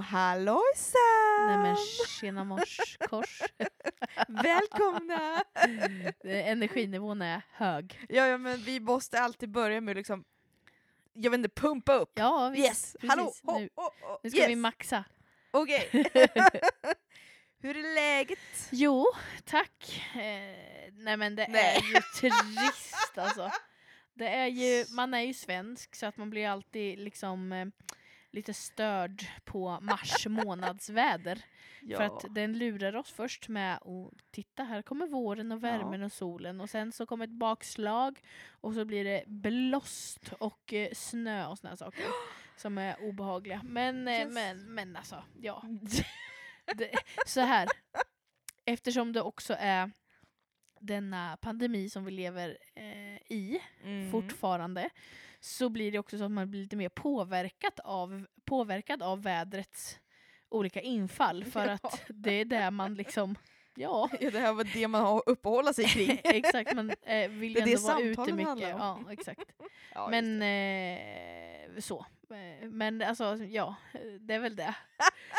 hallojsan! Nej men tjena morskors. Välkomna! Energinivån är hög. ja, ja, men vi måste alltid börja med liksom, jag vet inte, pumpa upp. Ja visst. Yes, hallå! precis. Ho, Nu, ho, ho. nu ska yes. vi maxa. Okej. Hur är läget? Jo, tack. Eh, nej men det Nej. är ju trist alltså. Det är ju, man är ju svensk så att man blir alltid liksom eh, lite störd på mars månadsväder. För att den lurar oss först med att titta här kommer våren och värmen och solen och sen så kommer ett bakslag och så blir det blåst och eh, snö och såna saker som är obehagliga. Men, eh, Yes. men, men alltså, ja. det, så här. Eftersom det också är denna pandemi som vi lever eh, i Mm. fortfarande så blir det också så att man blir lite mer påverkat av, påverkad av vädrets olika infall för Ja. att det är där man liksom, ja Ja, det här var det man har att uppehålla sig kring. exakt, man eh, vill Det är ju ändå vara ute mycket. Ja, exakt. Ja, Men eh, så. Eh, Men alltså, ja, det är väl det.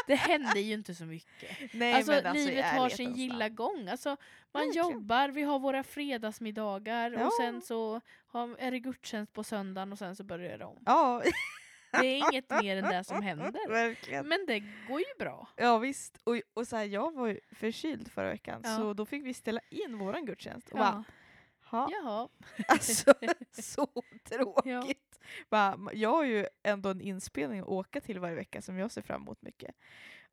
Det händer ju inte så mycket. Nej, Alltså, alltså, livet har sin gilla gång. Alltså, man Verkligen. jobbar, vi har våra fredagsmiddagar Ja. och sen så har, är det gudstjänst på söndagen och sen så börjar det om. Ja, Det är inget mer än det som händer. verkligen. Men det går ju bra. Ja visst, och, och så här, jag var ju förkyld förra veckan Ja. så då fick vi ställa in våran gudstjänst. Och Ja. bara, "Ha, Jaha. Alltså så tråkigt. Bara, jag har ju ändå en inspelning att åka till varje vecka som jag ser fram emot mycket.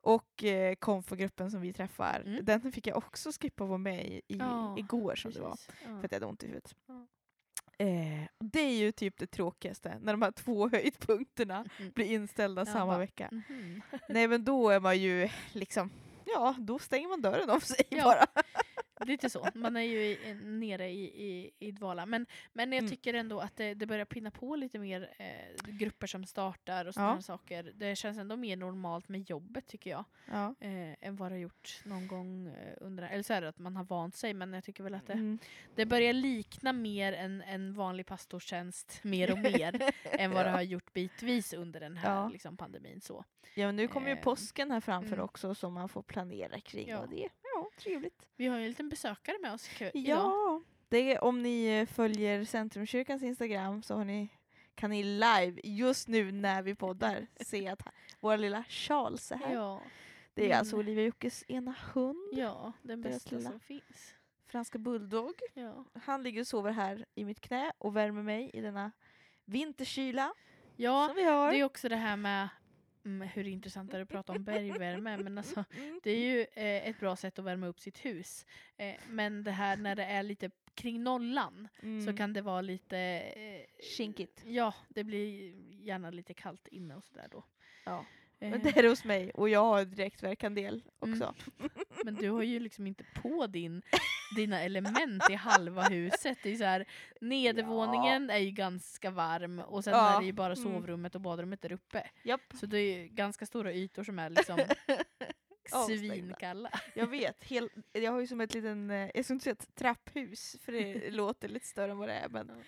Och eh, konfogruppen som vi träffar, Mm. den fick jag också skippa vara med i, i Ja, igår som det var. Precis. Ja. För att jag hade ont i huvudet. Ja. Eh, det är ju typ det tråkigaste, när de här två höjdpunkterna Mm. blir inställda Ja, samma vecka. Mhm. Nej men då är man ju liksom, ja då stänger man dörren om sig Ja. bara. Lite så. Man är ju i, nere i, i, i dvala. Men, men jag Mm. tycker ändå att det, det börjar pinna på lite mer eh, grupper som startar och sådana Ja. saker. Det känns ändå mer normalt med jobbet tycker jag. Ja. Eh, än vad det har gjort någon gång eh, under... Eller så är det att man har vant sig men jag tycker väl att det, Mm. det börjar likna mer en, en vanlig pastorstjänst mer och mer än vad det Ja. har gjort bitvis under den här liksom, pandemin. Så. Ja men nu kommer ju Eh, påsken här framför mm. också som man får planera kring och det, ja trevligt. Vi har ju en liten besökare med oss kö- idag. Ja, det är, om ni eh, följer Centrumkyrkans Instagram så har ni, kan ni live just nu när vi poddar se att vår lilla Charles är här. Ja, Det är min- alltså Olivia Jockes ena hund, ja, den bästa som finns. franska bulldog. Ja. Han ligger och sover här i mitt knä och värmer mig i denna vinterkyla Ja, som vi har. det är också det här med mm, hur intressant är det att prata om bergvärme, men alltså Mm. det är ju eh, ett bra sätt att värma upp sitt hus. Eh, men det här när det är lite kring nollan så Mm. kan det vara lite... Eh, Kinkigt. Ja, det blir gärna lite kallt inne och sådär då. Ja. Eh, Men det är hos mig och jag har direktverkande el Mm. också. men du har ju liksom inte på din, dina element i halva huset. Det är så här, nedervåningen är ju ganska varm och sen Ja, är det ju bara mm. sovrummet och badrummet där uppe. Japp. Så det är ju ganska stora ytor som är liksom svinkalla. Jag vet, hel, jag har ju som ett liten, eh, jag skulle inte säga ett trapphus för det låter lite större än vad det är men Ja.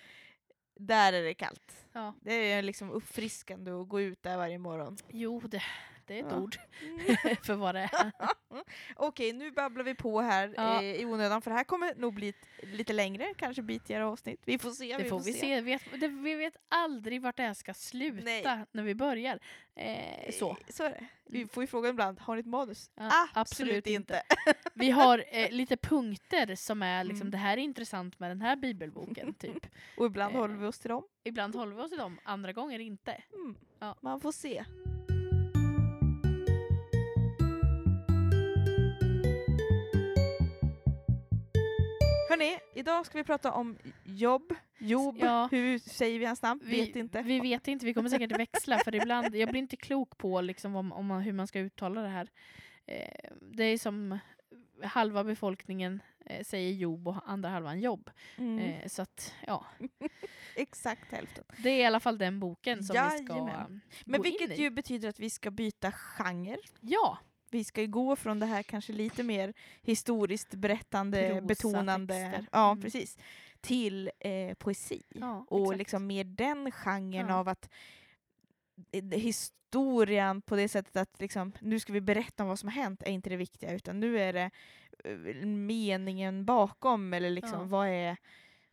Där är det kallt. Ja. Det är liksom uppfriskande att gå ut där varje morgon. Jo, det, det är ett Ja. ord för vad det är. Okej, nu babblar vi på här Ja. eh, i onödan för det här kommer nog bli lite längre, kanske bitigare avsnitt. Vi får se. Det får vi se. Vet, det, vi vet aldrig vart det här ska sluta Nej. när vi börjar. Eh, så. Eh, Så är det. Vi Mm. får ju fråga ibland, har ni ett manus? Ja, absolut, absolut inte. Vi har eh, lite punkter som är liksom, Mm. det här är intressant med den här bibelboken. typ. Och ibland Eh. håller vi oss till dem. Ibland håller vi oss till dem, andra gånger inte. Mm. Ja. Man får se. Hörni, idag ska vi prata om jobb. Jobb, Ja. hur säger vi hans namn? Vi Vet inte. Vi vet inte, vi kommer säkert växla för ibland, jag blir inte klok på liksom om, om man, hur man ska uttala det här. Eh, det är som halva befolkningen eh, säger jobb och andra halvan jobb. Mm. Eh, så att, ja. Exakt hälften. Det är i alla fall den boken som vi ska Jajamän. Men gå in vilket i. ju betyder att vi ska byta genre. Ja, Vi ska ju gå från det här kanske lite mer historiskt berättande, Prosa betonande, texter. ja Mm. precis, till eh, poesi. ja och exakt. liksom mer den genren Ja. av att historien på det sättet att liksom, nu ska vi berätta om vad som har hänt är inte det viktiga utan nu är det uh, meningen bakom eller liksom Ja. vad är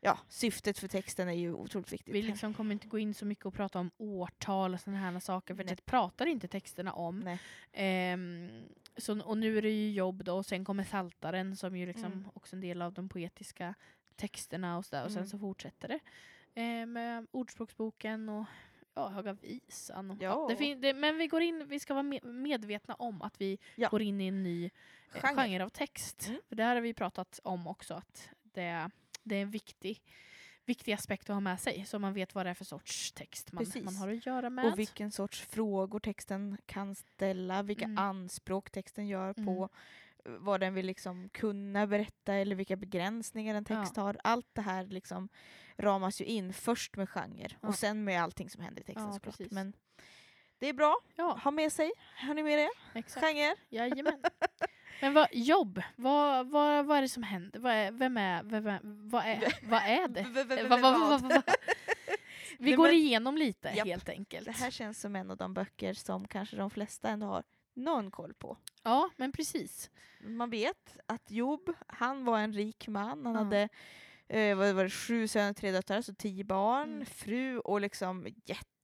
ja, syftet för texten är ju otroligt viktigt. Vi liksom kommer inte gå in så mycket och prata om årtal och sådana här saker för Nej. det pratar inte texterna om. Ehm, så, och nu är det ju jobb då och sen kommer Saltaren som ju liksom Mm. också en del av de poetiska texterna och sådär och sen Mm. så fortsätter det. Ehm, med Ordspråksboken och ja, Höga Visan. Ja. det det, men vi går in, vi ska vara me- medvetna om att vi Ja. går in i en ny eh, Genre. genre. av text. Mm. För det här har vi pratat om också att det, det är en viktig, viktig aspekt att ha med sig så man vet vad det är för sorts text man, Precis. man har att göra med. Och vilken sorts frågor texten kan ställa, vilka Mm. anspråk texten gör Mm. på eh, vad den vill liksom kunna berätta eller vilka begränsningar en text Ja. har. Allt det här liksom ramas ju in först med genre Ja. och sen med allting som händer i texten Ja, såklart. precis. Men det är bra, ja, ha med sig. Har ni med det? exakt. Genre? Jajamän. Men vad, jobb, vad, vad, vad är det som händer? Vad är, vem är, vem är, vad, är, vad är det? Vad- vad- vad- Vi går igenom lite Japp. helt enkelt. Det här känns som en av de böcker som kanske de flesta ändå har någon koll på. Ja, men precis. Man vet att Job, han var en rik man. Han Ja. hade eh, vad var det, sju söner, tre döttrar, så tio barn, Mm. fru och liksom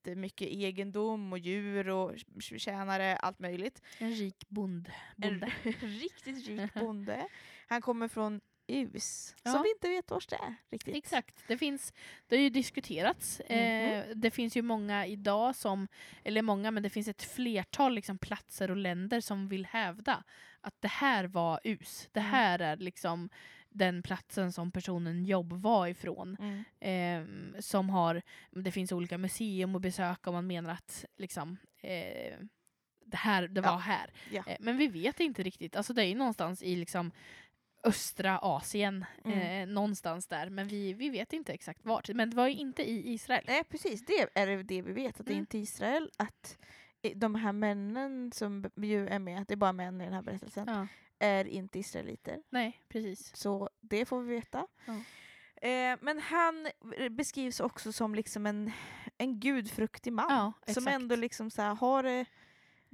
jättemycket egendom och djur och tjänare, allt möjligt. En rik bond, bonde. En riktigt rik bonde. Han kommer från Us, Ja. som vi inte vet vart det är riktigt. Exakt, det finns, det har ju diskuterats. Eh, Mhm. det finns ju många idag som, eller många, men det finns ett flertal liksom, platser och länder som vill hävda att det här var US. Det Mm. här är liksom den platsen som personen jobb var ifrån. Mm. Eh, som har, det finns olika museum att besöka och man menar att liksom, eh, det, här, det var Ja. här. Ja. Eh, men vi vet inte riktigt. Alltså det är ju någonstans i liksom östra Asien, Mm. eh, någonstans där. Men vi, vi vet inte exakt vart. Men det var ju inte i Israel. Nej precis, det är det vi vet. Att det Mm. inte är Israel. Att eh, de här männen som ju är med, det är bara män i den här berättelsen, Ja. Är inte israeliter. Nej, precis. Så det får vi veta. Ja. Eh, men han beskrivs också som liksom en, en gudfruktig man. Ja, som ändå liksom så här, har det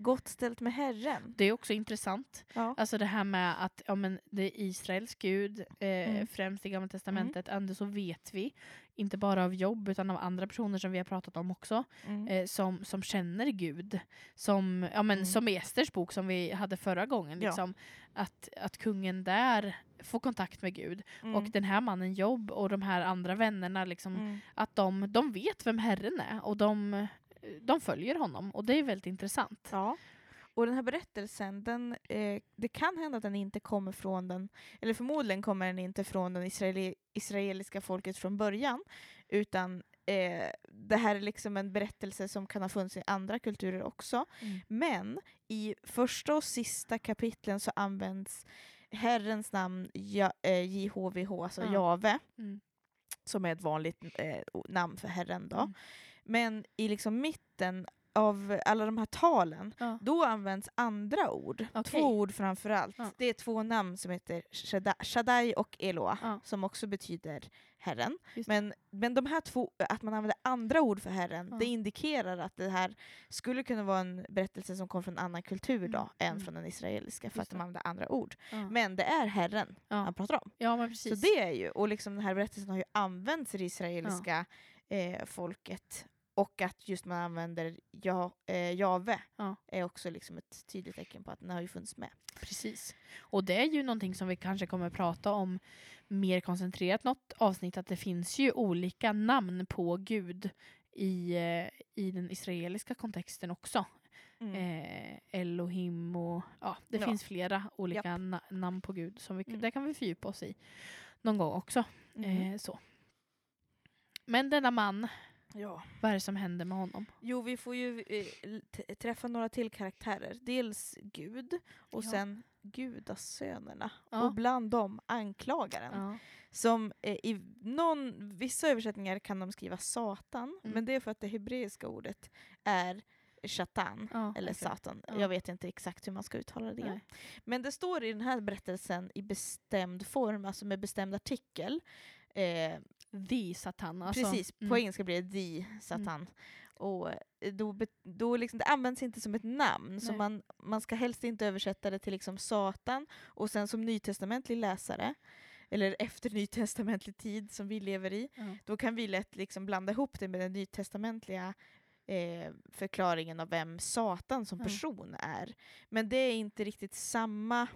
gott ställt med Herren. Det är också intressant. Ja. Alltså det här med att ja, men det är Israels gud, eh, Mm. främst i Gamla Testamentet. Ändå så vet vi, inte bara av jobb utan av andra personer som vi har pratat om också, Mm. eh, som, som känner Gud. Som, ja, men, Mm. som i Esters bok som vi hade förra gången. Ja. Liksom, att, att kungen där får kontakt med Gud. Mm. Och den här mannen Jobb och de här andra vännerna, liksom, Mm. att de, de vet vem Herren är och de, de följer honom. Och det är väldigt intressant. Ja. Och den här berättelsen, den, eh, det kan hända att den inte kommer från den, eller förmodligen kommer den inte från den israeli, israeliska folket från början, utan eh, det här är liksom en berättelse som kan ha funnits i andra kulturer också. Mm. Men i första och sista kapitlen så används Herrens namn ja, eh, JHVH, alltså Ja. Jave, Mm. som är ett vanligt eh, namn för Herren. Då. Mm. Men i liksom mitten av alla de här talen, Ja. då används andra ord. Okej. Två ord framför allt. Ja. Det är två namn som heter Shaddai- och Eloa, Ja. som också betyder Herren. Men, men de här två, att man använder andra ord för Herren, Ja. det indikerar att det här skulle kunna vara en berättelse som kom från en annan kultur då, Mm. än Mm. från den israeliska, för Just att de använder andra ord. Ja. Men det är Herren han pratar om. ja, men precis. Så det är ju, och liksom den här berättelsen har ju använts i det israeliska eh, folket. Och att just man använder ja, eh, Jave Ja. är också liksom ett tydligt tecken på att den har ju funnits med. Precis. Och det är ju någonting som vi kanske kommer prata om mer koncentrerat något avsnitt, att det finns ju olika namn på Gud i, eh, i den israeliska kontexten också. Eh, Elohim och ja, det Ja. finns flera olika na- namn på Gud. Som vi, Det kan vi fördjupa oss i någon gång också. Mm. Eh, så. Men denna man, Ja. vad är det som händer med honom? Jo, vi får ju eh, träffa några till karaktärer. Dels Gud och Ja. sen gudasönerna. Ja. Och bland dem anklagaren. Ja. Som eh, i någon, vissa översättningar kan de skriva Satan, Mm. men det är för att det hebreiska ordet är Shatan. Ja, Eller okej. Satan. Ja. Jag vet inte exakt hur man ska uttala det. Nej. Men det står i den här berättelsen i bestämd form, alltså med bestämd artikel. Eh, The Satan. Alltså, precis, mm. på engelska blir det the Satan. och eh, då, då liksom, det används inte som ett namn, så Nej. man, man ska helst inte översätta det till liksom Satan. Och sen som nytestamentlig läsare, eller efter nytestamentlig tid som vi lever i, Ja. då kan vi lätt liksom blanda ihop det med den nytestamentliga eh, förklaringen av vem Satan som person är. Men det är inte riktigt samma...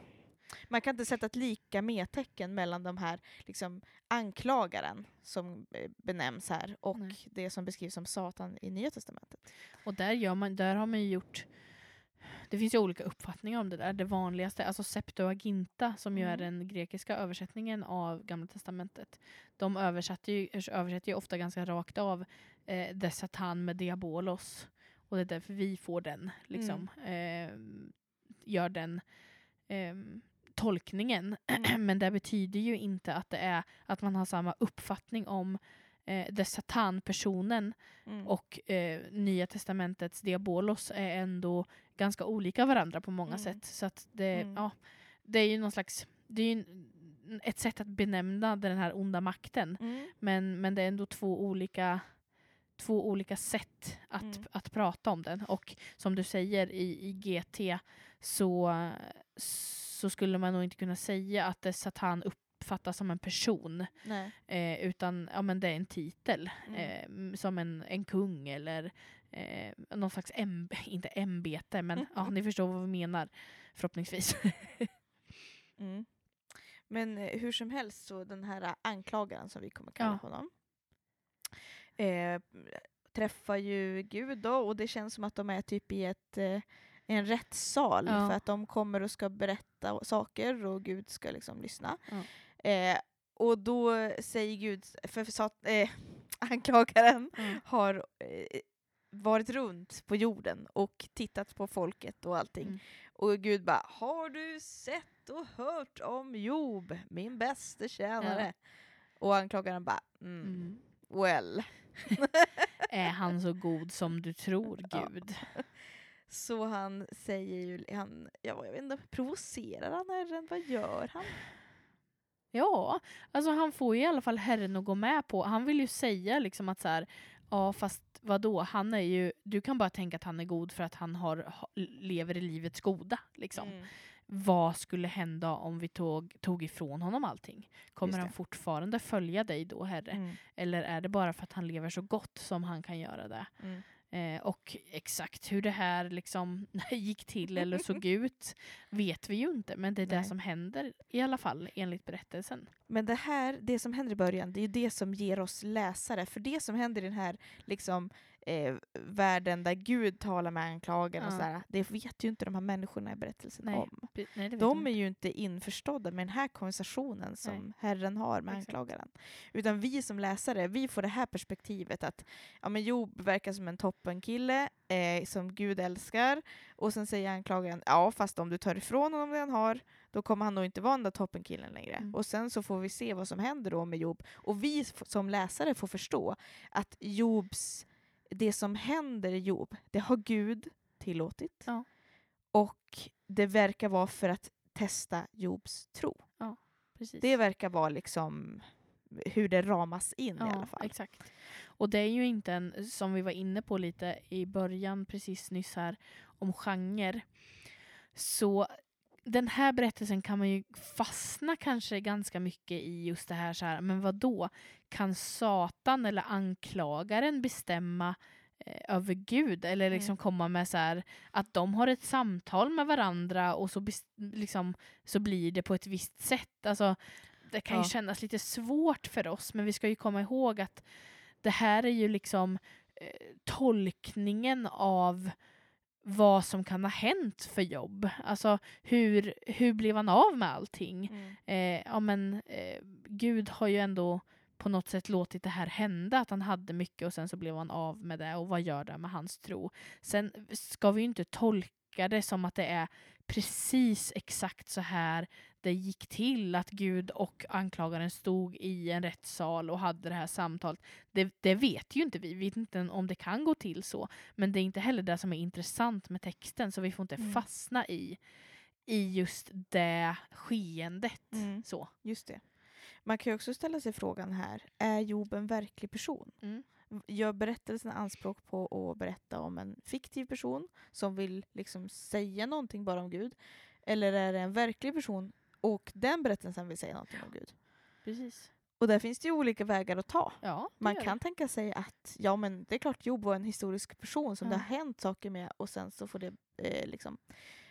Man kan inte sätta ett lika medtecken mellan de här liksom, anklagaren som eh, benämns här och Nej. det som beskrivs som Satan i Nya Testamentet. Och där, gör man, där har man ju gjort... Det finns ju olika uppfattningar om det där. Det vanligaste, alltså Septuaginta, som ju är Mm. den grekiska översättningen av Gamla Testamentet. De översätter ju, översätter ju ofta ganska rakt av eh, de Satan med diabolos. Och det är därför vi får den, liksom. Eh, gör den eh, tolkningen. Mm. Men det betyder ju inte att det är att man har samma uppfattning om eh, de Satan-personen Mm. och eh, Nya Testamentets diabolos är ändå ganska olika varandra på många Mm. sätt. Så att det, Mm. ja, det är ju någon slags... Det är ju ett sätt att benämna den här onda makten. Mm. Men, men det är ändå två olika, två olika sätt att, Mm. att prata om den. Och som du säger i, i GT så, så skulle man nog inte kunna säga att det Satan uppfattas som en person. Eh, utan ja, men det är en titel. Mm. Eh, som en, en kung eller eh, någon slags, ämb inte ämbete, men ja, ni förstår vad vi menar förhoppningsvis. Mm. Men eh, hur som helst, så den här anklagaren som vi kommer kalla Ja. honom eh, träffar ju Gud då och det känns som att de är typ i ett, eh, en rättssal Ja. för att de kommer och ska berätta saker och Gud ska liksom lyssna. Ja. Eh, och då säger Gud, för, för eh, anklagaren Mm. har eh, varit runt på jorden och tittat på folket och allting. Mm. Och Gud bara, har du sett och hört om Job, min bäste tjänare? Och anklagaren bara, mm, Mm. well. Är han så god som du tror, Ja. Så han säger ju, han, ja, jag vet inte, provocerar han Herren? Vad gör han? Ja, alltså han får ju i alla fall Herren att gå med på. Han vill ju säga liksom att så här, ja fast vadå, han är ju, du kan bara tänka att han är god för att han har, ha- lever i livets goda. Liksom. Mm. Vad skulle hända om vi tog, tog ifrån honom allting? Kommer han fortfarande följa dig då, Herre? Mm. Eller är det bara för att han lever så gott som han kan göra det? Mm. Eh, och exakt hur det här liksom gick till eller såg ut vet vi ju inte. Men det är det Nej. som händer i alla fall enligt berättelsen. Men det här, det som händer i början, det är ju det som ger oss läsare. För det som händer i den här liksom, eh, världen där Gud talar med anklagaren, och Ja. sådär, det vet ju inte de här människorna i berättelsen Nej, om. Nej, De är ju inte införstådda med den här konversationen som Nej. Herren har med Exakt. anklagaren. Utan vi som läsare, vi får det här perspektivet att ja, men Job verkar som en toppenkille eh, som Gud älskar. Och sen säger anklagaren, ja fast om du tar ifrån honom det han har, då kommer han nog inte vara den där toppenkillen längre. Mm. Och sen så får vi se vad som händer då med Job. Och vi som läsare får förstå att Jobs, det som händer i Job, det har Gud tillåtit. Ja. Och det verkar vara för att testa Jobs tro. Precis. Det verkar vara liksom hur det ramas in i alla fall. Exakt. Och det är ju inte en, som vi var inne på lite i början precis nyss här, om genre. Så den här berättelsen kan man ju fastna kanske ganska mycket i just det här så här, men vad då Kan Satan eller anklagaren bestämma eh, över Gud eller liksom Mm. komma med så här att de har ett samtal med varandra och så, liksom, så blir det på ett visst sätt. Alltså, det kan ju Ja. kännas lite svårt för oss men vi ska ju komma ihåg att det här är ju liksom eh, tolkningen av vad som kan ha hänt för jobb. Alltså hur, hur blev han av med allting? Mm. Eh, ja, men, eh, Gud har ju ändå på något sätt låtit det här hända, att han hade mycket och sen så blev han av med det och vad gör det med hans tro? Sen ska vi ju inte tolka det som att det är precis exakt så här det gick till att Gud och anklagaren stod i en rättssal och hade det här samtalet. Det, det vet ju inte vi, vi vet inte om det kan gå till så. Men det är inte heller det som är intressant med texten så vi får inte Mm. fastna i, i just det skeendet. Mm. Så. Just det. Man kan ju också ställa sig frågan här, är Job en verklig person? Mm. Gör berättelsen anspråk på att berätta om en fiktiv person som vill liksom säga någonting bara om Gud? Eller är det en verklig person och den berättelsen vill säga någonting om Gud? Precis. Och där finns det ju olika vägar att ta. Ja, Man kan tänka sig att ja, men det är klart Job var en historisk person som Ja. det har hänt saker med och sen så får det eh, liksom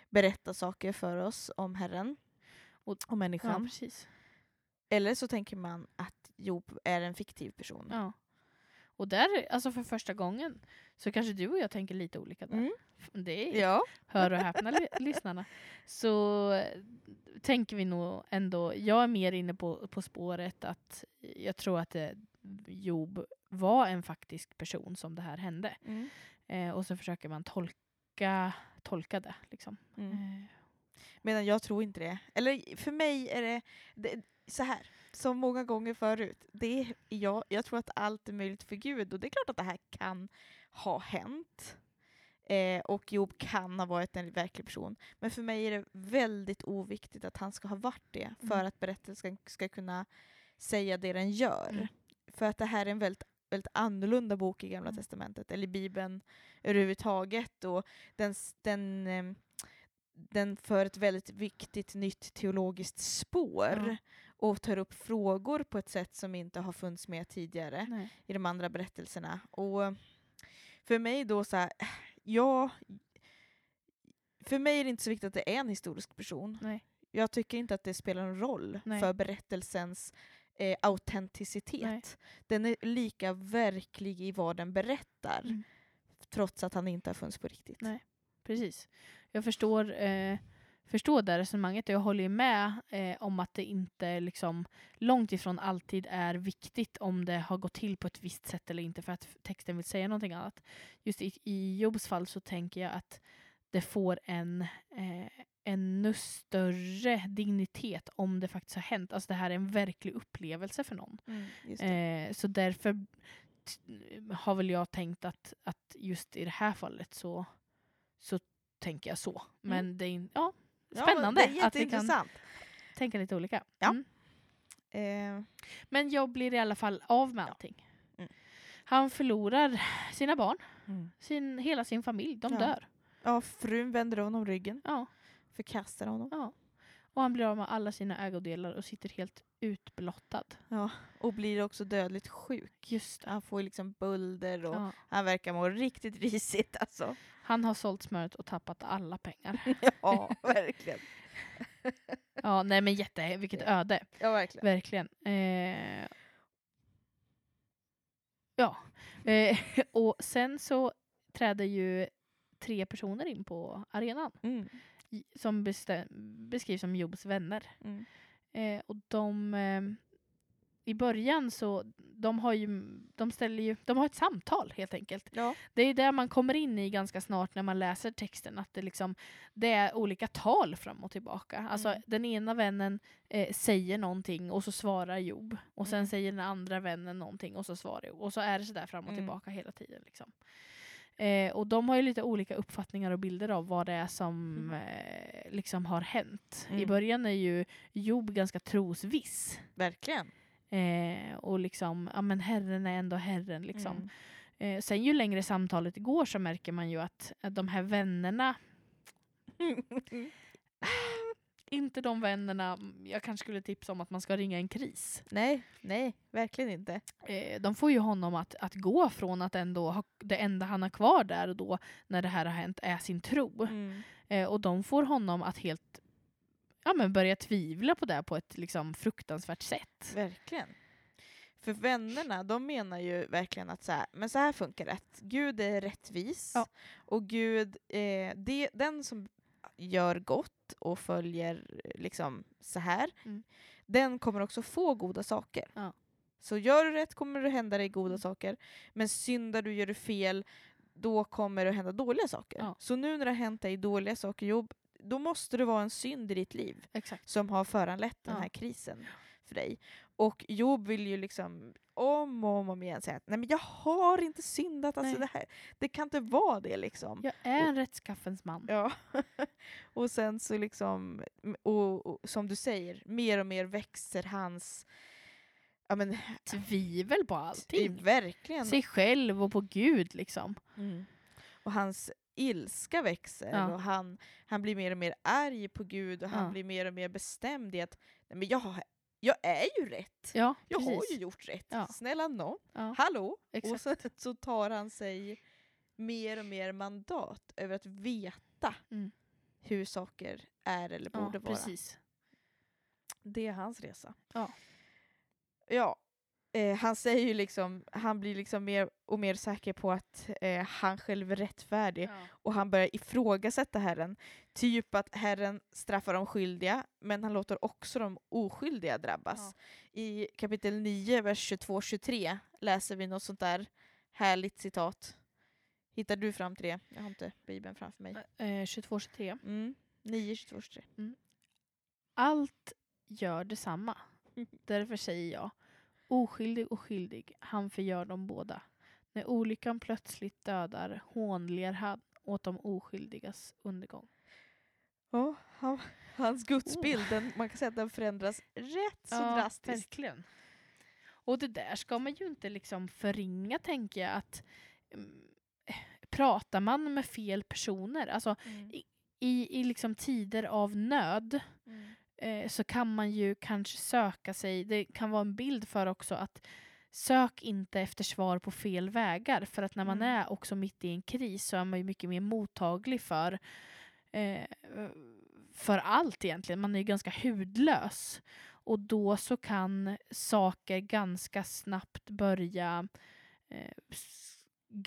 berätta saker för oss om Herren Och- och Ja, människan. precis. Eller så tänker man att Job är en fiktiv person. Ja. Och där, alltså för första gången, så kanske du och jag tänker lite olika där. Mm. Det är, Ja. hör och häpna li- lyssnarna. Så tänker vi nog ändå, jag är mer inne på, på spåret att jag tror att eh, Job var en faktisk person som det här hände. Mm. Eh, och så försöker man tolka, tolka det. Liksom. Mm. Eh, Medan jag tror inte det. Eller för mig är det, det så här, som många gånger förut. Det är, jag, jag tror att allt är möjligt för Gud och det är klart att det här kan ha hänt. Eh, och Job kan ha varit en verklig person. Men för mig är det väldigt oviktigt att han ska ha varit det för Mm. att berättelsen ska, ska kunna säga det den gör. Mm. För att det här är en väldigt, väldigt annorlunda bok i Gamla Mm. Testamentet, eller i Bibeln överhuvudtaget. Och den, den, ehm, den för ett väldigt viktigt nytt teologiskt spår Ja. och tar upp frågor på ett sätt som inte har funnits med tidigare nej. i de andra berättelserna. Och för mig då så här, ja, för mig är det inte så viktigt att det är en historisk person. Nej. Jag tycker inte att det spelar någon roll Nej. för berättelsens eh, autenticitet. Den är lika verklig i vad den berättar, Mm. trots att han inte har funnits på riktigt. Nej. Precis. Jag förstår, eh, förstår det resonemanget och jag håller ju med eh, om att det inte liksom långt ifrån alltid är viktigt om det har gått till på ett visst sätt eller inte för att texten vill säga någonting annat. Just i, i Jobs fall så tänker jag att det får en eh, ännu större dignitet om det faktiskt har hänt. Alltså det här är en verklig upplevelse för någon. Mm. Eh, så därför har väl jag tänkt att, att just i det här fallet så, så tänker jag så. Men det är ja, Ja, spännande det är att vi kan tänka lite olika. Ja. Mm. Eh, Men jag blir i alla fall av med Ja. allting. Mm. Han förlorar sina barn, mm. sin, hela sin familj, de Ja. dör. Ja, frun vänder honom ryggen, Ja, förkastar honom. ja. Och han blir av med alla sina ägodelar och sitter helt utblottad. Ja, och blir också dödligt sjuk. Just det. Han får liksom bulder och Ja. han verkar må riktigt risigt alltså. Han har sålt smöret och tappat alla pengar. Ja, verkligen. Ja, nej men jätte, vilket öde. Ja, verkligen. Verkligen. Eh, ja. Eh, och sen så träder ju tre personer in på arenan Mm. som beskrivs som Jobs vänner. Mm. Eh, och de eh, i början så de har ju, de ställer ju, de har ett samtal helt enkelt. Ja. Det är där man kommer in i ganska snart när man läser texten, att det, liksom, det är olika tal fram och tillbaka. Alltså Mm. den ena vännen eh, säger någonting och så svarar Job. Och sen Mm. säger den andra vännen någonting och så svarar Job. Och så är det sådär fram och Mm. tillbaka hela tiden. Liksom. Eh, och de har ju lite olika uppfattningar och bilder av vad det är som Mm. eh, liksom har hänt. I Mm. början är ju Job ganska trosviss. Verkligen. Eh, och liksom, ja men Herren är ändå Herren liksom. Mm. Eh, sen ju längre samtalet går så märker man ju att, att de här vännerna, inte de vännerna jag kanske skulle tipsa om att man ska ringa en kris. nej, nej, verkligen inte. Eh, de får ju honom att, att gå från att ändå ha, det enda han har kvar där och då när det här har hänt är sin tro. Mm. Eh, och de får honom att helt ja, men börja tvivla på det på ett liksom, fruktansvärt sätt. Verkligen. För vännerna, de menar ju verkligen att så här, men så här funkar att Gud är rättvis Ja. och Gud, eh, det, den som gör gott och följer liksom så här, Mm. den kommer också få goda saker. Ja. Så gör du rätt kommer det hända dig goda Mm. saker, men syndar du, gör du fel, då kommer det hända dåliga saker. Ja. Så nu när det har hänt dig dåliga saker, Jobb, då måste det vara en synd i ditt liv Exakt. som har föranlett den Ja. här krisen för dig. Och Job vill ju liksom om och om, och om igen säga att nej men jag har inte syndat, alltså Nej. det, här, det kan inte vara det liksom. Jag är en rättskaffens man. Ja. och sen så liksom, och, och som du säger, mer och mer växer hans ja, men, tvivel på allting. verkligen. Sig själv och på Gud liksom. Mm. Och hans ilska växer Ja. och han, han blir mer och mer arg på Gud och han Ja. blir mer och mer bestämd i att Nej, men jag, har- jag är ju rätt. Ja, Jag precis. har ju gjort rätt. Snälla. Ja, Hallå! exakt. Och så, så tar han sig mer och mer mandat över att veta Mm. hur saker är eller borde vara. precis. Det är hans resa. Ja. Eh, han säger ju liksom, han blir liksom mer och mer säker på att eh, han själv är rättfärdig Ja. och han börjar ifrågasätta Herren. Typ att Herren straffar de skyldiga, men han låter också de oskyldiga drabbas. Ja. I kapitel 9, vers 22-23 läser vi något sånt där härligt citat. Hittar du fram till det? Jag har inte Bibeln framför mig. Eh, 22-23. Mm. 9, 22, 23. Allt gör detsamma. Mm. Därför säger jag, oskyldig och skyldig, han förgör dem båda. När olyckan plötsligt dödar hånler han åt de oskyldigas undergång. Ja, han, hans gudsbild, den, man kan säga att den förändras rätt så drastiskt. verkligen. Och det där ska man ju inte liksom förringa, tänker jag. Att, mm, pratar man med fel personer, alltså Mm. i, i liksom tider av nöd, Mm. Eh, så kan man ju kanske söka sig, det kan vara en bild för också att sök inte efter svar på fel vägar för att när man Mm. är också mitt i en kris så är man ju mycket mer mottaglig för eh, för allt egentligen. Man är ju ganska hudlös och då så kan saker ganska snabbt börja eh,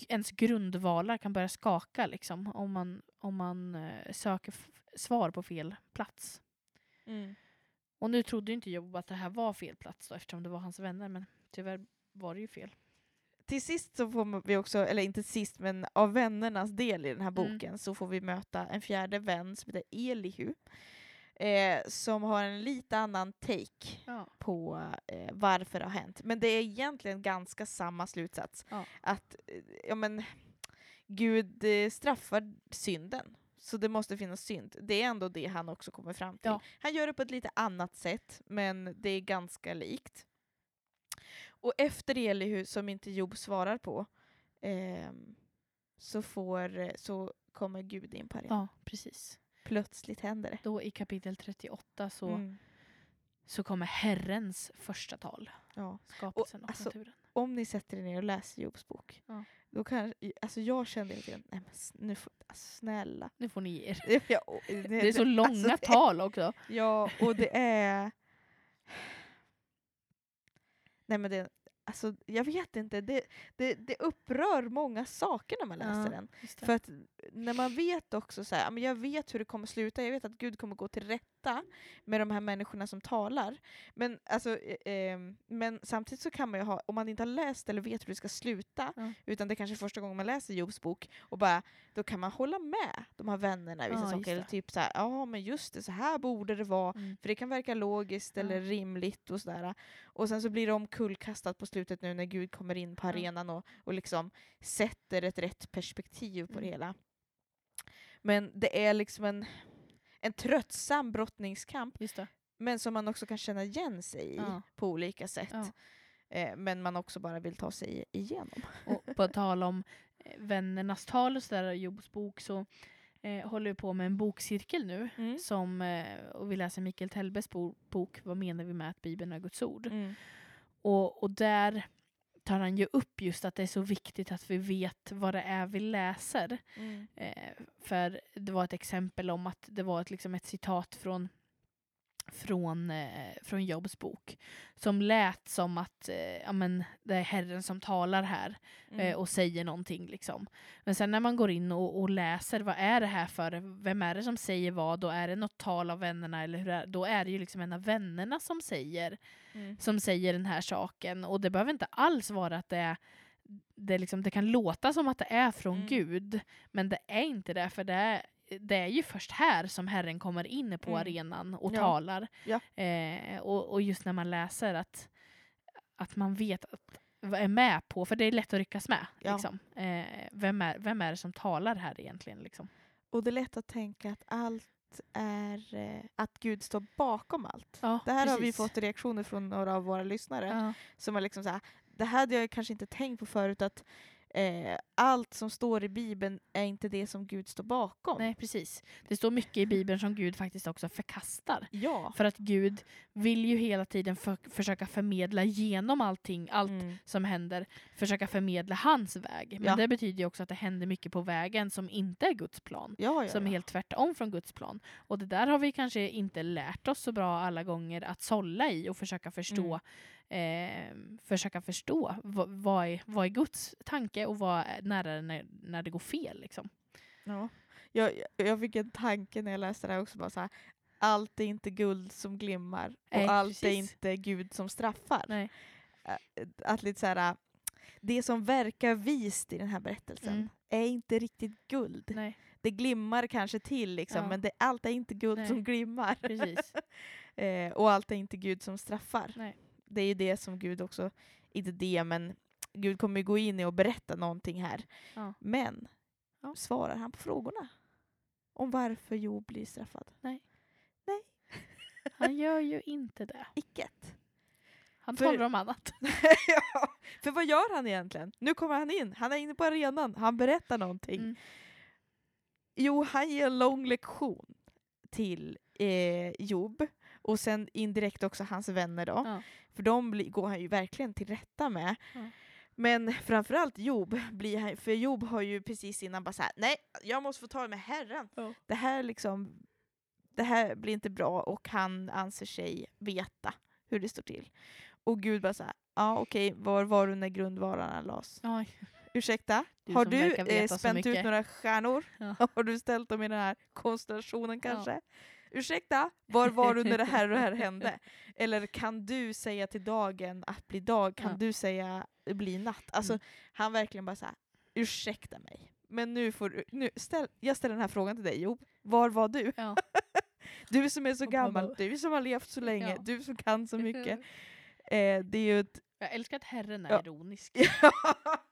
ens grundvalar kan börja skaka liksom om man, om man eh, söker svar på fel plats. Mm. Och nu trodde inte Job att det här var fel plats då, eftersom det var hans vänner, men tyvärr var det ju fel. Till sist så får vi också, eller inte sist, men av vännernas del i den här Mm. boken så får vi möta en fjärde vän som heter Elihu. Eh, som har en lite annan take Ja. på eh, varför det har hänt. Men det är egentligen ganska samma slutsats. Ja. Att eh, ja, men, Gud eh, straffar synden. Så det måste finnas synd. Det är ändå det han också kommer fram till. Ja. Han gör det på ett lite annat sätt, men det är ganska likt. Och efter Elihu, som inte Job svarar på, ehm, så, får, så kommer Gud in på arenan. ja, precis. Plötsligt händer det. Då i kapitel 38 så, Mm. så kommer Herrens första tal. Ja. Skapelsen och, alltså, naturen. Om ni sätter er ner och läser Jobs bok, Ja. Då kan, alltså jag kände hela tiden, nej men nu får, alltså, snälla. Nu får ni ge er. Det, jag, det, Det är så långa alltså, tal också. Ja, och det är... Nej men det, alltså jag vet inte, det, det, det upprör många saker när man läser Ja, den. För att när man vet också så här, jag vet hur det kommer sluta, jag vet att Gud kommer gå till rätta med de här människorna som talar. Men, alltså, eh, men samtidigt så kan man ju ha, om man inte har läst eller vet hur det ska sluta, Ja. utan det är kanske är första gången man läser Jobs bok, och bara, då kan man hålla med de här vännerna i vissa Ja, saker. Eller typ så här, ja men just det, så här borde det vara. Mm. För det kan verka logiskt eller rimligt och sådär. Och sen så blir det omkullkastat på slutet nu när Gud kommer in på arenan och, och liksom sätter ett rätt perspektiv på det Mm. hela. Men det är liksom en, en tröttsam brottningskamp, men som man också kan känna igen sig i Ja. på olika sätt. Ja. Eh, men man också bara vill ta sig igenom. Och på tal om eh, vännernas tal och sådär Jobs bok så eh, håller vi på med en bokcirkel nu. Mm. Som, eh, och vi läser Mikael Tellbes bo- bok Vad menar vi med att Bibeln är Guds ord? Mm. Och, och där tar han ju upp just att det är så viktigt att vi vet vad det är vi läser. Mm. Eh, för det var ett exempel om att det var ett, liksom ett citat från från, eh, från Jobs bok som lät som att eh, ja, men det är Herren som talar här Mm. eh, och säger någonting. Liksom. Men sen när man går in och, och läser, vad är det här för, vem är det som säger vad och är det något tal av vännerna eller hur är, då är det ju liksom en av vännerna som säger, Mm. som säger den här saken och det behöver inte alls vara att det är det, liksom, det kan låta som att det är från Mm. Gud, men det är inte det, för det är, det är ju först här som Herren kommer in på Mm. arenan och Ja. talar. Ja. Eh, och, och just när man läser att, att man vet att är med på, för det är lätt att ryckas med. Ja. Liksom. Eh, vem, är, vem är det som talar här egentligen? Liksom? Och det är lätt att tänka att allt är eh, att Gud står bakom allt. Ja, Det här har vi precis. fått reaktioner från några av våra lyssnare Ja. som har liksom så här, det här hade jag kanske inte tänkt på förut att eh, allt som står i Bibeln är inte det som Gud står bakom. Nej, precis. Det står mycket i Bibeln som Gud faktiskt också förkastar. Ja. För att Gud vill ju hela tiden för, försöka förmedla genom allting, allt Mm. som händer, försöka förmedla hans väg. Men Ja. det betyder ju också att det händer mycket på vägen som inte är Guds plan. Ja, ja, Som är helt tvärtom från Guds plan. Och det där har vi kanske inte lärt oss så bra alla gånger att sålla i och försöka förstå eh, försöka förstå vad, vad, är, vad är Guds tanke och vad är, när, är det, när, när det går fel. Liksom. Ja. Jag, jag- fick en tanke när jag läste det här också. Bara så här, allt är inte guld som glimmar och Nej, allt är precis. inte Gud som straffar. Nej. Äh, Att lite så här, det som verkar vist i den här berättelsen Mm. är inte riktigt guld. Nej, Det glimmar kanske till liksom, Ja. men det, allt är inte guld Nej. som glimmar. precis. eh, och allt är inte Gud som straffar. Nej. Det är ju det som Gud också, inte det men Gud kommer ju gå in i och berätta någonting här. Ja. Men Ja. svarar han på frågorna? Om varför Job blir straffad? Han gör ju inte det. Icket. Han För- talar om annat. ja, för vad gör han egentligen? Nu kommer han in, han är inne på arenan, han berättar någonting. Mm. Jo, han ger en lång lektion till eh, Job och sen indirekt också hans vänner då. Ja. För de går han ju verkligen till rätta med. Ja. Men framförallt Job, blir han, för Job har ju precis innan bara såhär, nej, jag måste få ta med Herren. Ja. Det här liksom, det här blir inte bra och han anser sig veta hur det står till. Och Gud bara såhär, ja okej, var var du när grundvalarna lades? Oj. Ursäkta? Du har du eh, spänt ut några stjärnor? Ja. Har du ställt dem i den här konstellationen kanske? Ursäkta, var var du när det här och det här hände? Eller kan du säga till dagen att bli dag? Kan Ja. du säga bli natt? Alltså, Mm. han verkligen bara såhär, ursäkta mig. Men nu får du, nu, ställ, jag ställer den här frågan till dig Job. Var var du? Ja. Du som är så gammal, du som har levt så länge, Ja. du som kan så mycket. Eh, det är ett... Jag älskar att Herren är Ja. ironisk. Det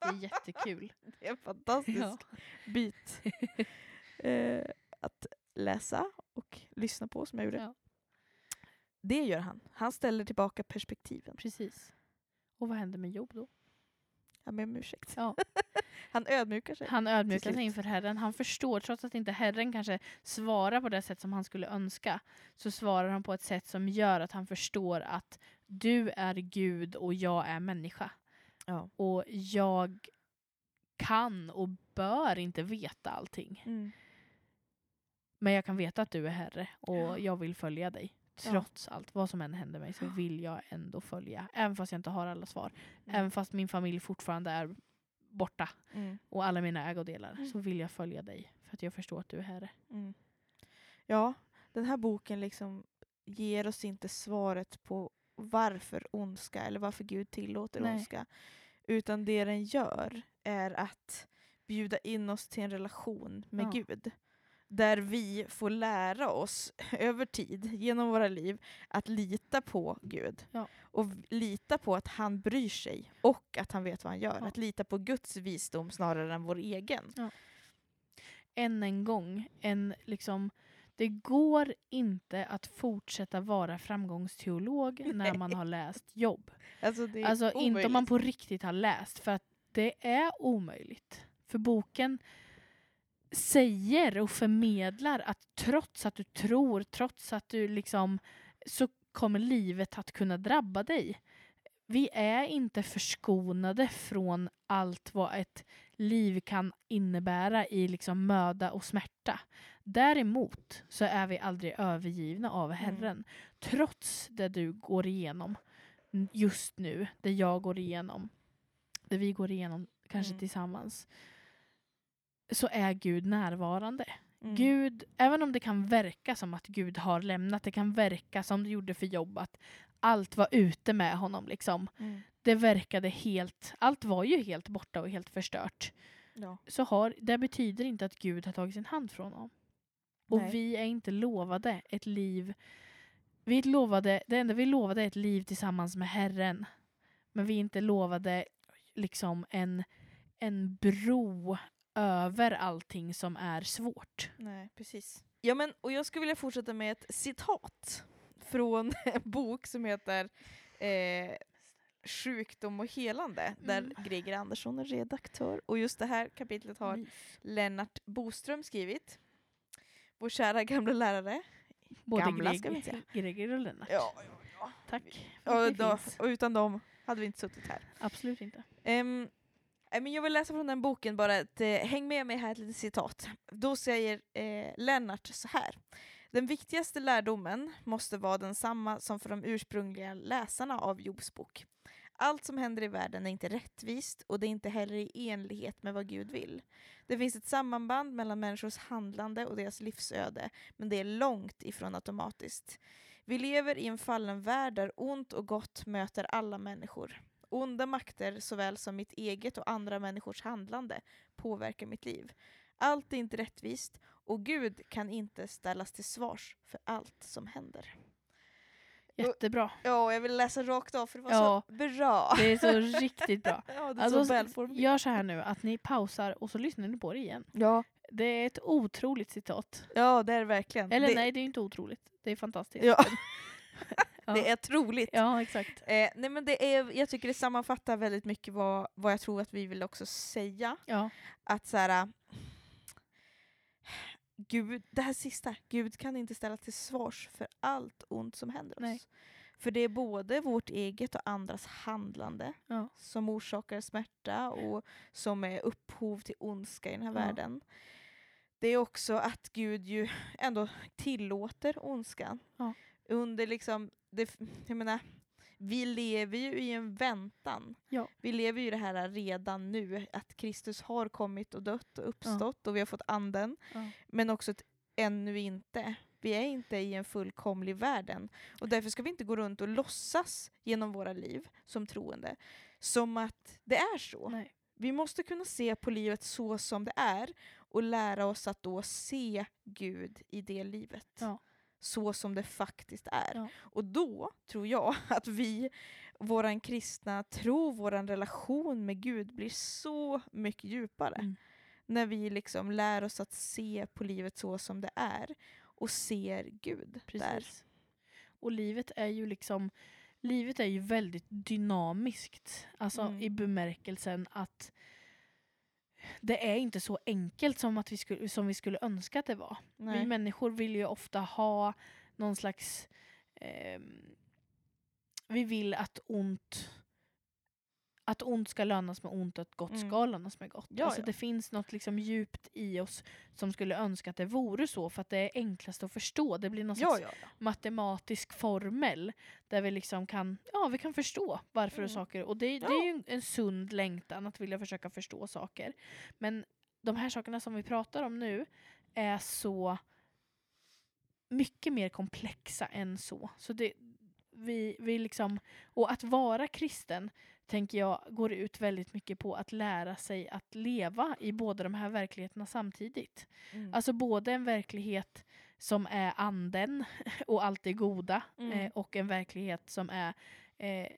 är jättekul. det är en fantastisk bit eh, att läsa och lyssna på som jag gjorde. Ja. Det gör han. Han ställer tillbaka perspektiven. Precis. Och vad händer med Job då? Jag ber om ursäkt. Ja. Han ödmjukar sig. Han ödmjukar sig inför Herren. Han förstår, trots att inte Herren kanske svarar på det sätt som han skulle önska, så svarar han på ett sätt som gör att han förstår att du är Gud och jag är människa. Ja. Och jag kan och bör inte veta allting. Mm. Men jag kan veta att du är Herre och Ja. jag vill följa dig. Ja. Trots allt, vad som än händer mig så vill jag ändå följa. Även fast jag inte har alla svar. Mm. Även fast min familj fortfarande är borta Mm. och alla mina ägodelar Mm. så vill jag följa dig. För att jag förstår att du är Herre. Mm. Ja, den här boken liksom ger oss inte svaret på varför ondska eller varför Gud tillåter Nej. ondska. Utan det den gör är att bjuda in oss till en relation med Ja. Gud. Där vi får lära oss över tid, genom våra liv, att lita på Gud. Ja. Och lita på att han bryr sig och att han vet vad han gör. Ja. Att lita på Guds visdom snarare än vår egen. Än en gång, en liksom det går inte att fortsätta vara framgångsteolog när man har läst jobb. Alltså, det är Alltså inte om man på riktigt har läst, för att det är omöjligt. För boken säger och förmedlar att trots att du tror, trots att du liksom, så kommer livet att kunna drabba dig. Vi är inte förskonade från allt vad ett liv kan innebära i liksom möda och smärta. Däremot så är vi aldrig övergivna av Herren. Trots det du går igenom just nu, det jag går igenom, det vi går igenom kanske Mm. tillsammans, så är Gud närvarande. Mm. Gud, även om det kan verka som att Gud har lämnat, det kan verka som det gjorde för jobb, att allt var ute med honom. Liksom. Mm. Det verkade helt, allt var ju helt borta och helt förstört. Ja. Så har, det betyder inte att Gud har tagit sin hand från honom. Och Nej. vi är inte lovade ett liv, vi är lovade, det enda vi lovade är ett liv tillsammans med Herren. Men vi är inte lovade liksom en, en bro över allting som är svårt. Nej, precis. Ja, men, och jag skulle vilja fortsätta med ett citat från en bok som heter eh, Sjukdom och helande, där Mm. Greger Andersson är redaktör. Och just det här kapitlet har Mys. Lennart Boström skrivit. Vår kära gamla lärare. Både gamla Greg, ska vi säga. Greger och Lennart. Ja, ja, ja. Tack. Och, då, och utan dem hade vi inte suttit här. Absolut inte. Nej, Eh, men jag vill läsa från den boken bara, ett, eh, häng med mig här ett litet citat. Då säger eh, Lennart så här. Den viktigaste lärdomen måste vara densamma som för de ursprungliga läsarna av Jobs bok. Allt som händer i världen är inte rättvist och det är inte heller i enlighet med vad Gud vill. Det finns ett sammanband mellan människors handlande och deras livsöde, men det är långt ifrån automatiskt. Vi lever i en fallen värld där ont och gott möter alla människor. Onda makter såväl som mitt eget och andra människors handlande påverkar mitt liv. Allt är inte rättvist och Gud kan inte ställas till svars för allt som händer. Jättebra. Ja, jag vill läsa rakt av för det var Ja. så bra. Det är så riktigt bra. Ja, det är Alltså, så välformulerat. gör så här nu att ni pausar och så lyssnar ni på det igen. Ja. Det är ett otroligt citat. ja, det är det verkligen. Eller det, nej, det är inte otroligt. Det är fantastiskt. Ja. Ja. Det är troligt. Ja, exakt. Eh, nej, men det är, jag tycker det sammanfattar väldigt mycket vad, vad jag tror att vi vill också säga. Ja. Att så här, Gud, det här sista, Gud kan inte ställa till svars för allt ont som händer oss. Nej. För det är både vårt eget och andras handlande Ja. som orsakar smärta och som är upphov till ondska i den här Ja. världen. Det är också att Gud ju ändå tillåter ondskan. Ja. Under liksom, det, jag menar, vi lever ju i en väntan. Ja. Vi lever ju i det här redan nu, att Kristus har kommit och dött och uppstått och vi har fått anden. Ja. Men också ett ännu inte. Vi är inte i en fullkomlig värld än. Och därför ska vi inte gå runt och låtsas genom våra liv som troende som att det är så. Nej. Vi måste kunna se på livet så som det är och lära oss att då se Gud i det livet. Ja. Så som det faktiskt är. Ja. Och då tror jag att vi, våran kristna tro, våran relation med Gud blir så mycket djupare. Mm. När vi liksom lär oss att se på livet så som det är och ser Gud där. Precis. Och livet är ju liksom Livet är ju väldigt dynamiskt. Alltså Mm. i bemärkelsen att det är inte så enkelt som, att vi skulle, som vi skulle önska att det var. Vi Nej. människor vill ju ofta ha någon slags... ehm, vi vill att ont att ont ska lönas med ont och att gott Mm. ska lönas med gott. Ja, alltså ja. Det finns något liksom djupt i oss som skulle önska att det vore så för att det är enklast att förstå. Det blir någon Ja, slags matematisk formel där vi liksom kan, ja, vi kan förstå varför Mm. och saker. Och det, det är ju en sund längtan att vilja försöka förstå saker. Men de här sakerna som vi pratar om nu är så mycket mer komplexa än så. så det, vi, vi liksom, och att vara kristen tänker jag går ut väldigt mycket på att lära sig att leva i båda de här verkligheterna samtidigt. Mm. Alltså både en verklighet som är anden och allt det goda Mm. eh, och en verklighet som är eh,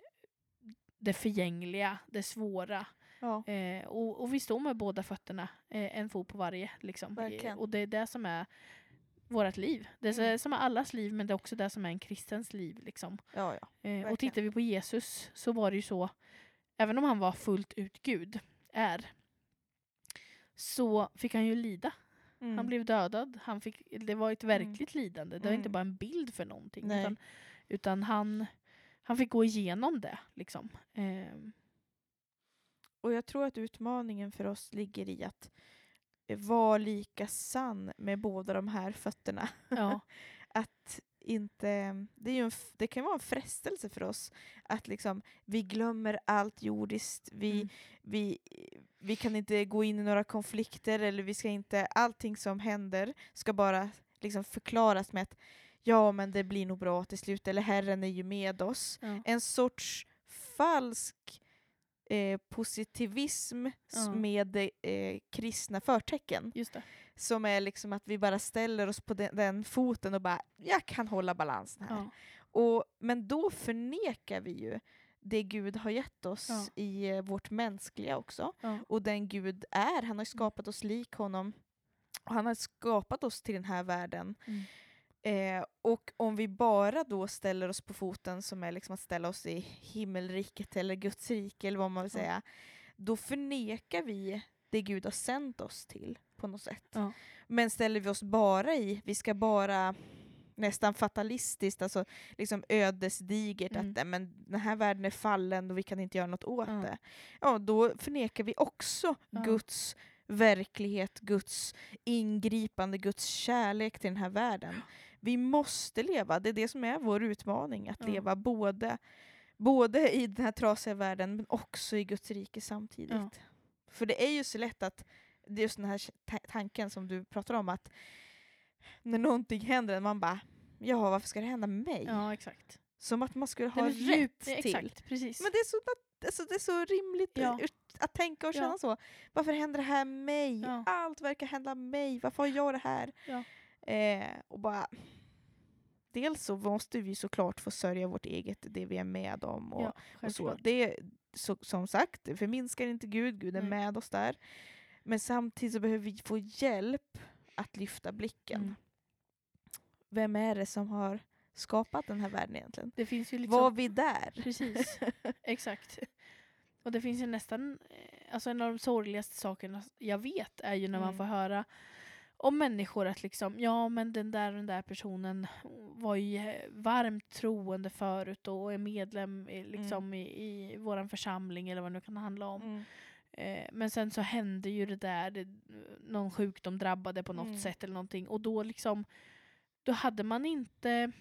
det förgängliga, det svåra. ja. Eh, och, och vi står med båda fötterna, eh, en fot på varje. Liksom. Eh, och det är det som är vårt liv. Det är Mm. som är allas liv men det är också det som är en kristens liv. Liksom. ja, ja. Eh, och tittar vi på Jesus så var det ju så, även om han var fullt ut Gud, är, så fick han ju lida. Mm. Han blev dödad. Han fick, det var ett verkligt lidande. Det var inte Mm. bara en bild för någonting. Nej. Utan, utan han, han fick gå igenom det. Liksom. Ehm, Och jag tror att utmaningen för oss ligger i att eh, vara lika sann med båda de här fötterna. ja, att inte, det, är ju en, det kan vara en frestelse för oss att liksom, vi glömmer allt jordiskt, vi, Mm. vi, vi kan inte gå in i några konflikter eller vi ska inte, allting som händer ska bara liksom förklaras med att ja men det blir nog bra till slut eller Herren är ju med oss. ja, En sorts falsk eh, positivism Ja. med eh, kristna förtecken. just det. Som är liksom att vi bara ställer oss på den, den foten och bara jag kan hålla balansen här. Ja, Och, men då förnekar vi ju det Gud har gett oss Ja. i eh, vårt mänskliga också. ja, Och den Gud är, han har skapat oss lik honom Och han har skapat oss till den här världen. Mm. Eh, och om vi bara då ställer oss på foten som är liksom att ställa oss i himmelriket eller Guds rike eller vad man vill säga, då förnekar vi det Gud har sänt oss till på något sätt. Ja. Men ställer vi oss bara i, vi ska bara nästan fatalistiskt, alltså liksom ödesdigert Mm. att "Nej, men den här världen är fallen och vi kan inte göra något åt Ja. det. Ja, då förnekar vi också Ja. Guds verklighet, Guds ingripande, Guds kärlek till den här världen. Vi måste leva, det är det som är vår utmaning, att leva både, både i den här trasiga världen men också i Guds rike samtidigt. För det är ju så lätt att, det är just den här ta- tanken som du pratar om, att när någonting händer, man bara ja, varför ska det hända mig? Ja, exakt. Som att man skulle Nej, ha men rätt till. Exakt, precis. Men det är så, alltså, det är så rimligt Ja. att tänka och känna Ja. så. Varför händer det här mig? Ja. Allt verkar hända mig. Varför har jag det här? Ja. Eh, och bara... Dels så måste vi såklart få sörja vårt eget, det vi är med om. Och, ja, och så. Det, så, som sagt, det förminskar inte Gud, Gud är Nej. med oss där. Men samtidigt så behöver vi få hjälp att lyfta blicken. Mm. Vem är det som har skapat den här världen egentligen? Det finns ju liksom... Var vi där? Precis, exakt. Och det finns ju nästan, eh, alltså en av de sorgligaste sakerna jag vet är ju när man Mm. får höra om människor att liksom, ja men den där den där personen var ju eh, varmt troende förut och är medlem i, liksom i, i våran församling eller vad det nu kan handla om. Mm. Eh, men sen så hände ju det där, det, någon sjukdom drabbade på något Mm. sätt eller någonting och då liksom, då hade man inte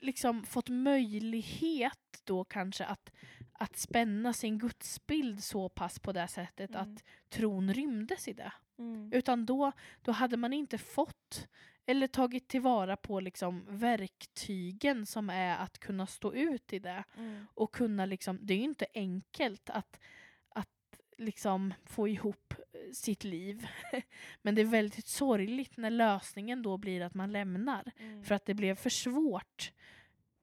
liksom fått möjlighet då kanske att, att spänna sin gudsbild så pass på det sättet Mm. att tron rymdes i det. Mm. Utan då, då hade man inte fått eller tagit tillvara på liksom verktygen som är att kunna stå ut i det Mm. och kunna liksom, det är ju inte enkelt att, att liksom få ihop eh, sitt liv. Men det är väldigt sorgligt när lösningen då blir att man lämnar. Mm. För att det blev för svårt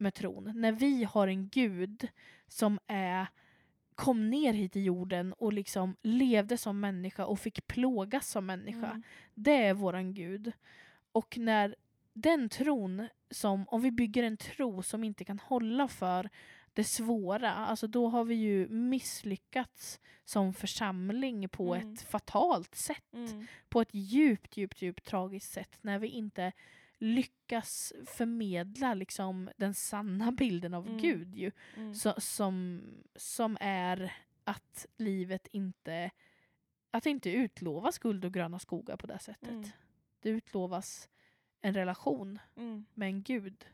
med tron. När vi har en gud som är kom ner hit i jorden och liksom levde som människa och fick plågas som människa. Mm. Det är våran gud. Och när den tron, som, om vi bygger en tro som inte kan hålla för det svåra, alltså då har vi ju misslyckats som församling på Mm. ett fatalt sätt. Mm. På ett djupt, djupt, djupt tragiskt sätt. När vi inte lyckas förmedla liksom den sanna bilden av Mm. Gud ju. Mm. Så, som, som är att livet inte att det inte utlovas guld och gröna skogar på det sättet. Mm. Det utlovas en relation Mm. med en gud.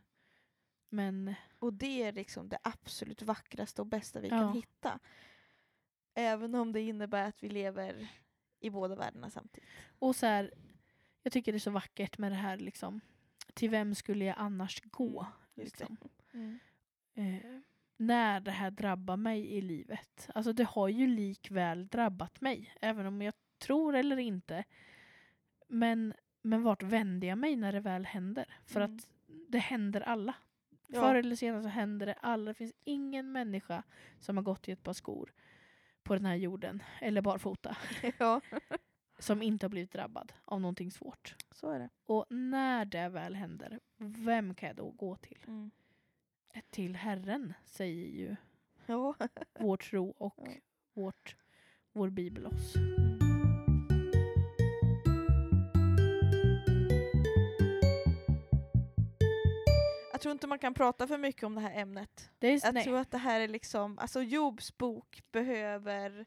Men Och det är liksom det absolut vackraste och bästa vi Ja. kan hitta. Även om det innebär att vi lever i båda världarna samtidigt. och så här, jag tycker det är så vackert med det här liksom. Till vem skulle jag annars gå? Mm, liksom. Mm. eh, när det här drabbar mig i livet. Alltså det har ju likväl drabbat mig, även om jag tror eller inte. Men, men vart vänder jag mig när det väl händer? För Mm. att det händer alla. Ja. Förr eller senare så händer det alla. Det finns ingen människa som har gått i ett par skor på den här jorden, eller barfota, ja, som inte har blivit drabbad av någonting svårt. så är det. Och när det väl händer, vem kan jag då gå till? Mm. Till Herren, säger ju Ja. vår tro och Ja. vårt, vår bibel oss. Jag tror inte man kan prata för mycket om det här ämnet. Det Jag nej, tror att det här är liksom, alltså Jobs bok behöver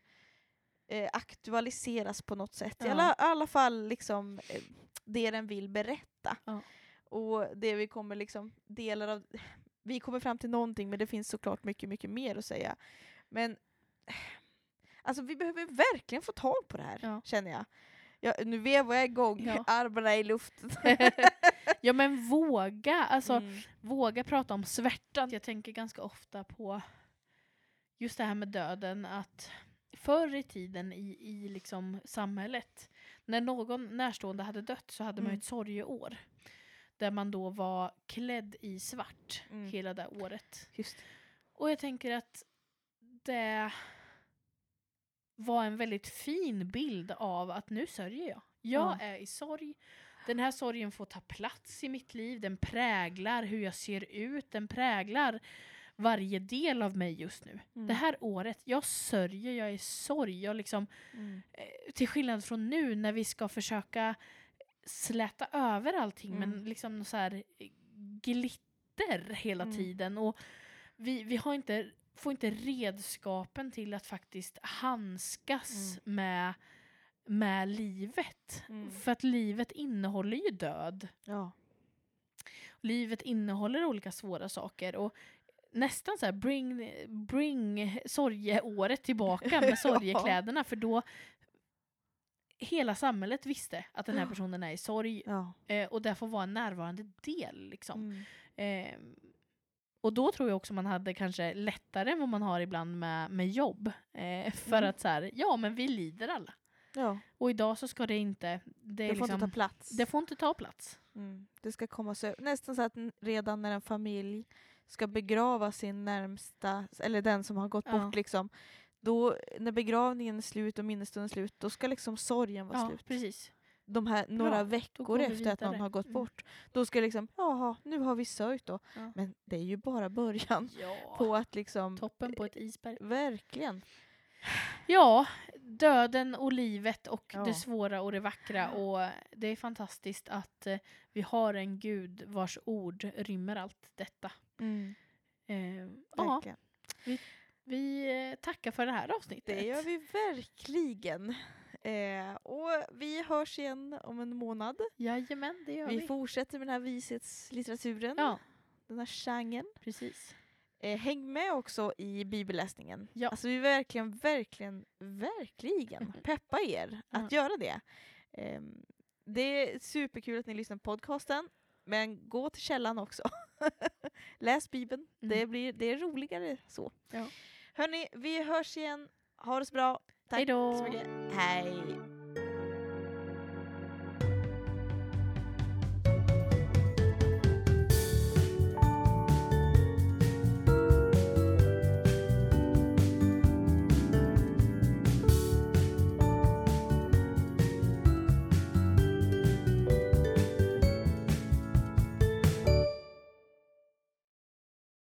eh, aktualiseras på något sätt. I Ja. alla, alla fall liksom eh, det den vill berätta. Ja. Och det vi kommer liksom, delar av, vi kommer fram till någonting men det finns såklart mycket, mycket mer att säga. Men alltså vi behöver verkligen få tag på det här, Ja. känner jag. jag. Nu vevar jag igång, Ja. armarna i luften. ja men våga, alltså Mm. våga prata om svärtan. Jag tänker ganska ofta på just det här med döden, att förr i tiden i, i liksom samhället, när någon närstående hade dött så hade man ju Mm. ett sorgeår. Där man då var klädd i svart Mm. hela det året. Just. Och jag tänker att det vara en väldigt fin bild av att nu sörjer jag. Jag Ja. är i sorg. Den här sorgen får ta plats i mitt liv. Den präglar hur jag ser ut. Den präglar varje del av mig just nu. Mm. Det här året, jag sörjer, jag är i sorg. Jag liksom, Mm. eh, till skillnad från nu när vi ska försöka släta över allting Mm. men liksom så här eh, glitter hela Mm. tiden. Och vi, vi har inte, får inte redskapen till att faktiskt handskas Mm. med, med livet. Mm. För att livet innehåller ju död. Ja. Livet innehåller olika svåra saker. Och nästan så här bring, bring sorgeåret tillbaka med Ja. sorgekläderna. För då hela samhället visste att den här Ja. personen är i sorg. ja. Eh, och det får vara en närvarande del. Liksom. Mm. Eh, och då tror jag också man hade kanske lättare än vad man har ibland med, med jobb. Eh, för Mm. att så här, ja men vi lider alla. ja. Och idag så ska det inte, det, Det får liksom, inte ta plats. det får inte ta plats. Mm. Det ska komma så, nästan så att redan när en familj ska begrava sin närmsta, eller den som har gått Ja. bort, liksom, då, när begravningen är slut och minnesstunden är slut, då ska liksom sorgen vara Ja, slut. precis. De här några Bra, veckor efter att någon har gått Mm. bort, då ska liksom, jaha, nu har vi sörjt då. Ja. Men det är ju bara början Ja. på att liksom, Toppen på ett isberg. verkligen. Ja, döden och livet och Ja. det svåra och det vackra. Och det är fantastiskt att eh, vi har en gud vars ord rymmer allt detta. Eh, ja, verkligen. vi eh, tackar för det här avsnittet. Det gör vi verkligen. Eh, och vi hörs igen om en månad. Jajamän, det gör Vi vi. fortsätter med den här vishetslitteraturen, Ja, den här genren. precis. Eh, häng med också i bibelläsningen. Ja. Alltså vi verkligen, verkligen, verkligen peppa er att göra det. Ehm, det är superkul att ni lyssnar på podcasten, men gå till källan också. Läs bibeln, det, Mm. blir, det är roligare så. Ja. Hörni, vi hörs igen. Ha det så bra. Tack Hej då. så mycket. Hej!